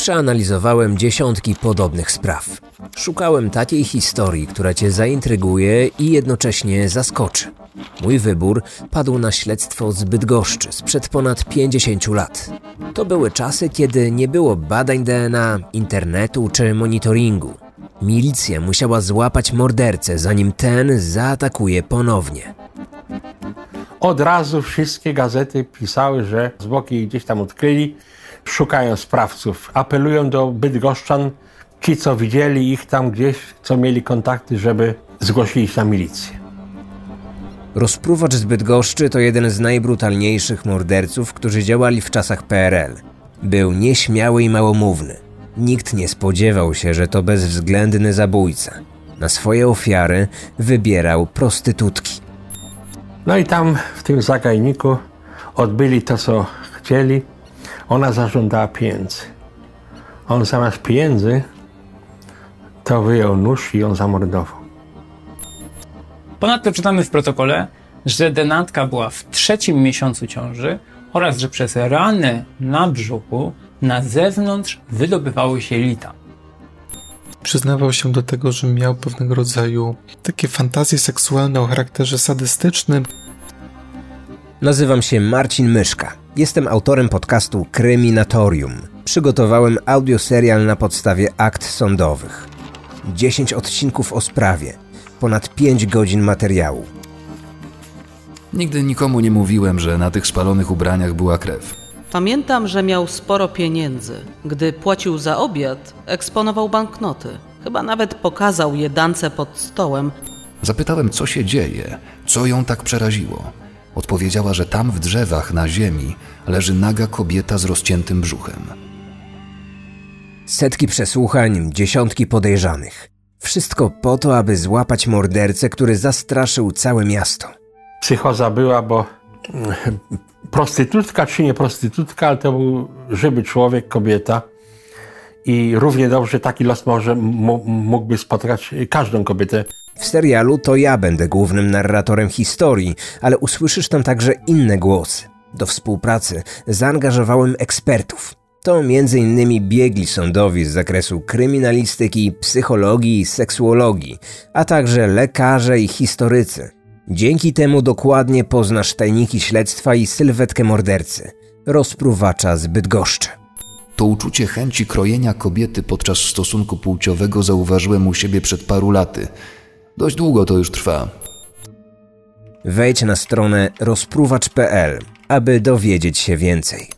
Przeanalizowałem dziesiątki podobnych spraw. Szukałem takiej historii, która cię zaintryguje i jednocześnie zaskoczy. Mój wybór padł na śledztwo z Bydgoszczy sprzed ponad 50 lat. To były czasy, kiedy nie było badań DNA, internetu czy monitoringu. Milicja musiała złapać mordercę, zanim ten zaatakuje ponownie. Od razu wszystkie gazety pisały, że zwłoki gdzieś tam odkryli, szukają sprawców. Apelują do bydgoszczan, ci co widzieli ich tam gdzieś, co mieli kontakty, żeby zgłosili się na milicję. Rozpruwacz z Bydgoszczy to jeden z najbrutalniejszych morderców, którzy działali w czasach PRL. Był nieśmiały i małomówny. Nikt nie spodziewał się, że to bezwzględny zabójca. Na swoje ofiary wybierał prostytutki. No i tam w tym zagajniku odbyli to, co chcieli. Ona zażądała pieniędzy. On zamiast pieniędzy to wyjął nóż i ją zamordował. Ponadto czytamy w protokole, że denatka była w trzecim miesiącu ciąży oraz że przez rany na brzuchu na zewnątrz wydobywały się lita. Przyznawał się do tego, że miał pewnego rodzaju takie fantazje seksualne o charakterze sadystycznym. Nazywam się Marcin Myszka. Jestem autorem podcastu Kryminatorium. Przygotowałem audioserial na podstawie akt sądowych. 10 odcinków o sprawie, ponad 5 godzin materiału. Nigdy nikomu nie mówiłem, że na tych spalonych ubraniach była krew. Pamiętam, że miał sporo pieniędzy. Gdy płacił za obiad, eksponował banknoty. Chyba nawet pokazał je dance pod stołem. Zapytałem, co się dzieje, co ją tak przeraziło. Odpowiedziała, że tam w drzewach na ziemi leży naga kobieta z rozciętym brzuchem. Setki przesłuchań, dziesiątki podejrzanych. Wszystko po to, aby złapać mordercę, który zastraszył całe miasto. Psychoza była, bo mm, prostytutka czy nie prostytutka, ale to był żywy człowiek, kobieta. I równie dobrze taki los może mógłby spotkać każdą kobietę. W serialu to ja będę głównym narratorem historii, ale usłyszysz tam także inne głosy. Do współpracy zaangażowałem ekspertów. To m.in. biegli sądowi z zakresu kryminalistyki, psychologii i seksuologii, a także lekarze i historycy. Dzięki temu dokładnie poznasz tajniki śledztwa i sylwetkę mordercy, rozpruwacza z Bydgoszczy. To uczucie chęci krojenia kobiety podczas stosunku płciowego zauważyłem u siebie przed paru laty. Dość długo to już trwa. Wejdź na stronę rozpruwacz.pl, aby dowiedzieć się więcej.